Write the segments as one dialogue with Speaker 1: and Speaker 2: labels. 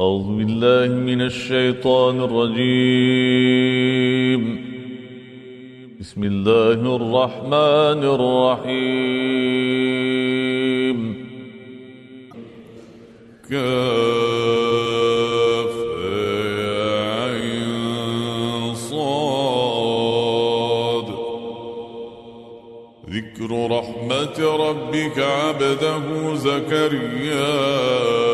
Speaker 1: أعوذ بالله من الشيطان الرجيم. بسم الله الرحمن الرحيم. كاف عين صاد. ذكر رحمة ربك عبده زكريا.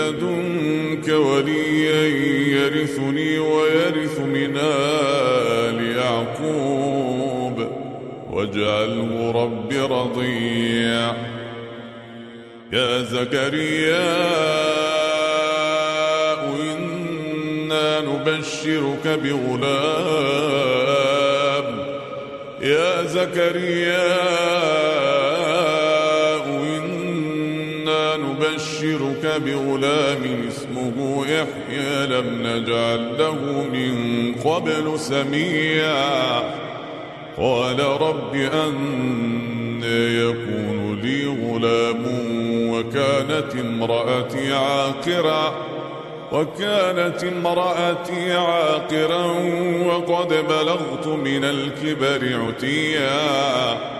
Speaker 1: لدنك وليا يرثني ويرث من آل يعقوب. واجعله رب رضيع. يا زكريا إنا نبشرك بغلام. يا زكريا نبشرك بغلام اسمه يحيى لم نجعل له من قبل سميا. قال رب أن يكون لي غلام وكانت امرأتي عاقرا وكانت امرأتي عاقرا وقد بلغت من الكبر عتيا.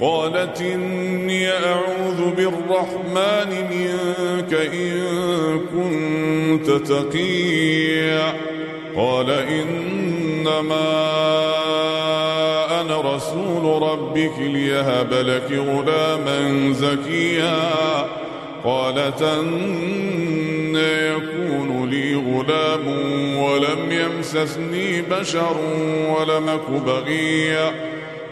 Speaker 1: قالت إني أعوذ بالرحمن منك إن كنت تقيا. قال إنما أنا رسول ربك ليهب لك غلاما زكيا. قالت أن يكون لي غلام ولم يمسسني بشر ولم أك بغيا.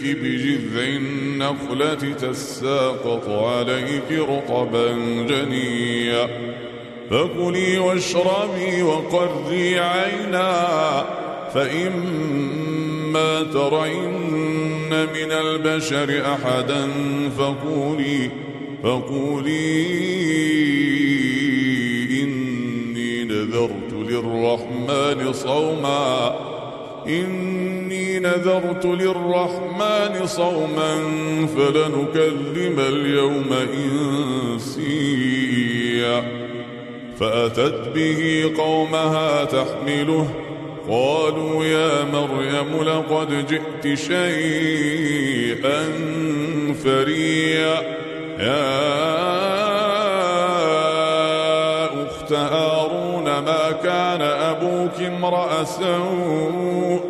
Speaker 1: إليك بجذع النخلة تساقط عليك رطبا جنيا. فكلي واشربي وقري عينا. فإما ترين من البشر أحدا فقولي فقولي إني نذرت للرحمن صوما. إني نذرت للرحمن صوما فلنكلم اليوم إنسيا. فأتت به قومها تحمله. قالوا يا مريم لقد جئت شيئا فريا. يا أخت هارون ما كان أبوك امرأ سوء؟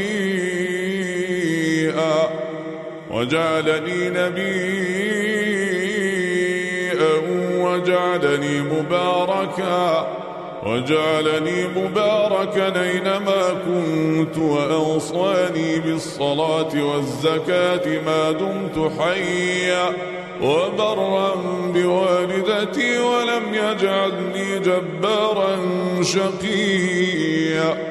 Speaker 1: وجعلني نبيا وجعلني مباركا وجعلني مباركا أينما كنت وأوصاني بالصلاة والزكاة ما دمت حيا وبرا بوالدتي ولم يجعلني جبارا شقيا.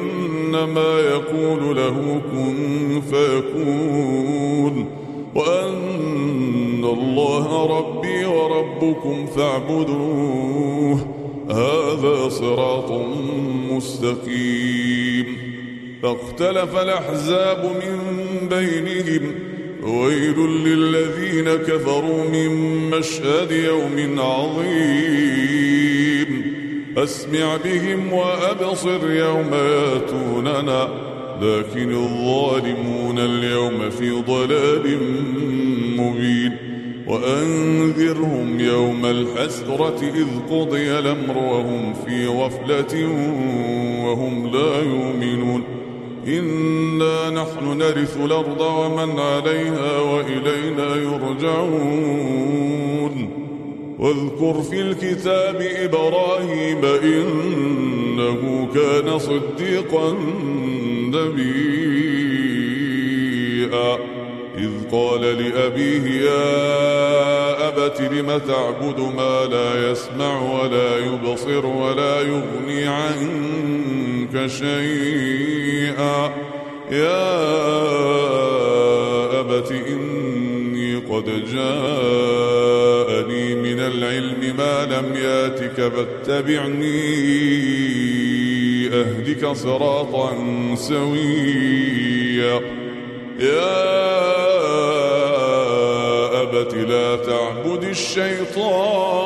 Speaker 1: فإنما يقول له كن فيكون وأن الله ربي وربكم فاعبدوه هذا صراط مستقيم فاختلف الأحزاب من بينهم ويل للذين كفروا من مشهد يوم عظيم أسمع بهم وأبصر يوم ياتوننا لكن الظالمون اليوم في ضلال مبين. وأنذرهم يوم الحسرة إذ قضي الأمر وهم في غفلة وهم لا يؤمنون. إنا نحن نرث الأرض ومن عليها وإلينا يرجعون. واذكر في الكتاب إبراهيم إنه كان صديقا نبيئا إذ قال لأبيه يا أبت لم تعبد ما لا يسمع ولا يبصر ولا يغني عنك شيئا. يا أبت إني قد جاءني من العلم ما لم ياتك فاتبعني. أهدك صراطا سويا. يا أبت لا تعبد الشيطان.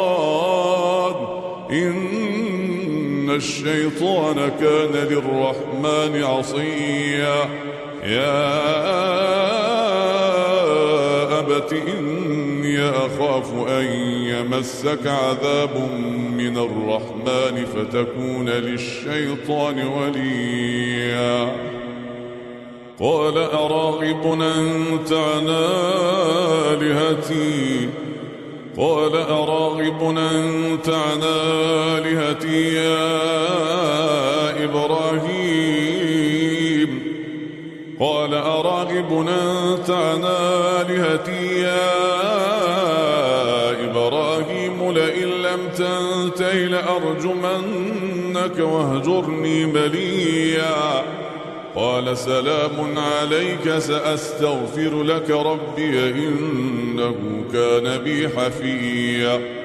Speaker 1: إن الشيطان كان للرحمن عصيا. يا أبت إني أخاف أن يمسك عذاب من الرحمن فتكون للشيطان وليا. قال أراغب أنت عن آلهتي؟ قال أراغب أنت عن آلهتي يا إبراهيم. قال أراغب أنت عن آلهتي يا إبراهيم لئن لم تنته لأرجمنك واهجرني مليا قال سلام عليك سأستغفر لك ربي إنه كان بي حفيا.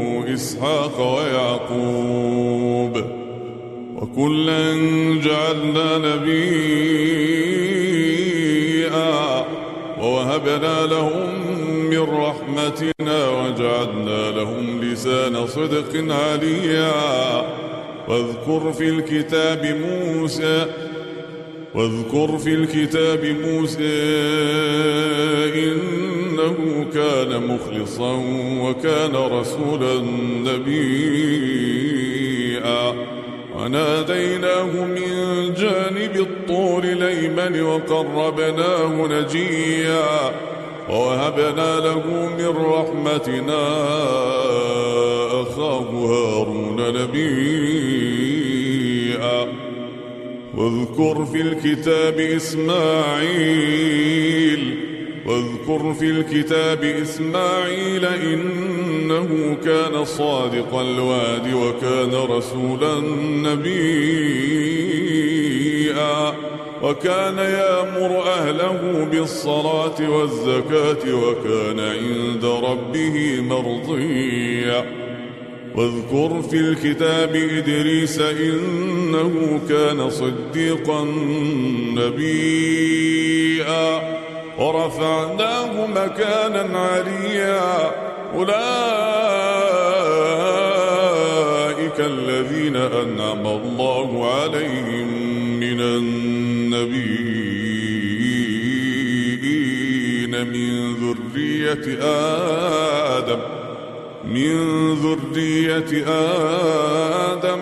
Speaker 1: إسحاق ويعقوب وكلا جعلنا نبيا ووهبنا لهم من رحمتنا وجعلنا لهم لسان صدق عليا. واذكر في الكتاب موسى واذكر في الكتاب موسى إنه كان مخلصا وكان رسولا نبيا. وناديناه من جانب الطور الأيمن وقربناه نجيا. ووهبنا له من رحمتنا أخاه هارون نبيا. واذكر في الكتاب إسماعيل واذكر في الكتاب إسماعيل إنه كان صادق الوعد وكان رسولا نبيا وكان يأمر أهله بالصلاة والزكاة وكان عند ربه مرضيا واذكر في الكتاب إدريس إنه كان صديقا نبيا ورفعناه مكانا عليا. أولئك الذين أنعم الله عليهم من النبيين من ذرية آدم من ذرية آدم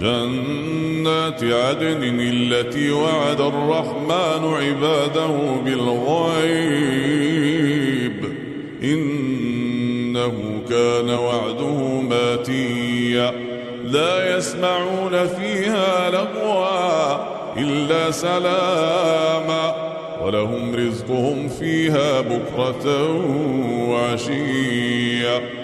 Speaker 1: جنات عدن التي وعد الرحمن عباده بالغيب. إنه كان وعده ماتيا. لا يسمعون فيها لغوا إلا سلاما. ولهم رزقهم فيها بكرة وعشيا.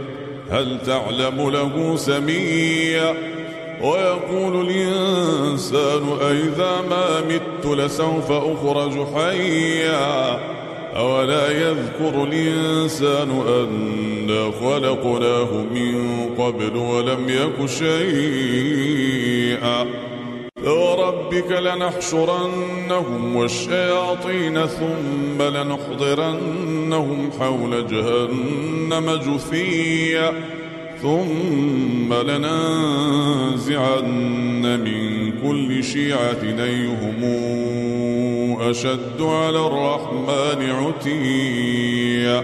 Speaker 1: هل تعلم له سميا ويقول الإنسان أئذا ما مت لسوف أخرج حيا. أولا يذكر الإنسان أنا خلقناه من قبل ولم يك شيئا. فوربك لنحشرنهم والشياطين ثم لنحضرنهم حول جهنم جثيا ثم لننزعن من كل شيعة أيهم أشد على الرحمن عتيا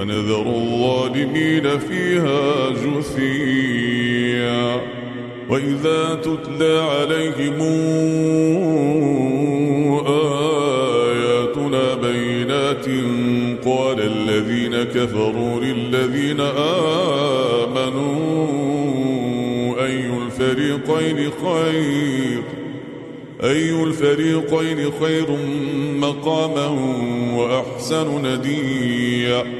Speaker 1: ونذر الظالمين فيها جثيا. وإذا تتلى عليهم آياتنا بينات قال الذين كفروا للذين آمنوا أي الفريقين خير؟ أي الفريقين خير مقاما وأحسن نديا؟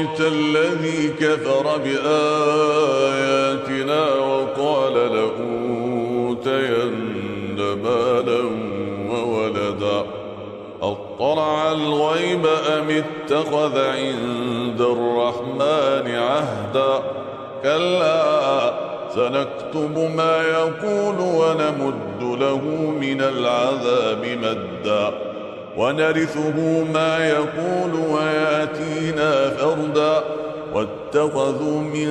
Speaker 1: أفرايت الذي كفر بآياتنا وقال لأوتين مالا وولدا. أطلع الغيب أم اتخذ عند الرحمن عهدا؟ كلا سنكتب ما يقول ونمد له من العذاب مدا. ونرثه ما يقول وياتينا فردا واتخذوا من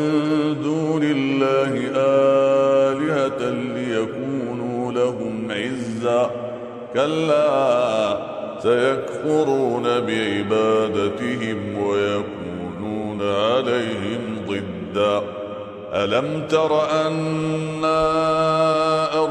Speaker 1: دون الله آلهة ليكونوا لهم عزا كلا سيكفرون بعبادتهم ويكونون عليهم ضدا. ألم تر أنا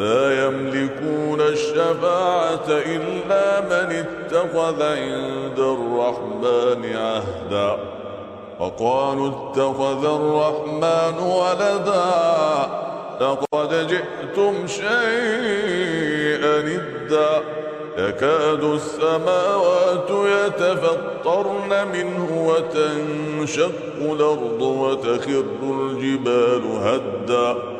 Speaker 1: لا يملكون الشفاعة إلا من اتخذ عند الرحمن عهدا. وقالوا اتخذ الرحمن ولدا. لقد جئتم شيئا إدا يكاد السماوات يتفطرن منه وتنشق الأرض وتخر الجبال هدا.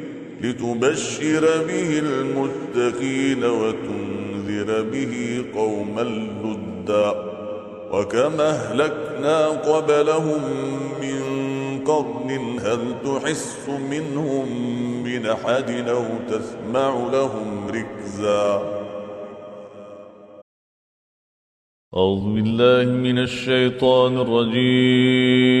Speaker 1: لتبشر به المتقين وتنذر به قوما لدا وكما أهلكنا قبلهم من قرن هل تحس منهم من أحد أو تسمع لهم ركزا
Speaker 2: أعوذ بالله من الشيطان الرجيم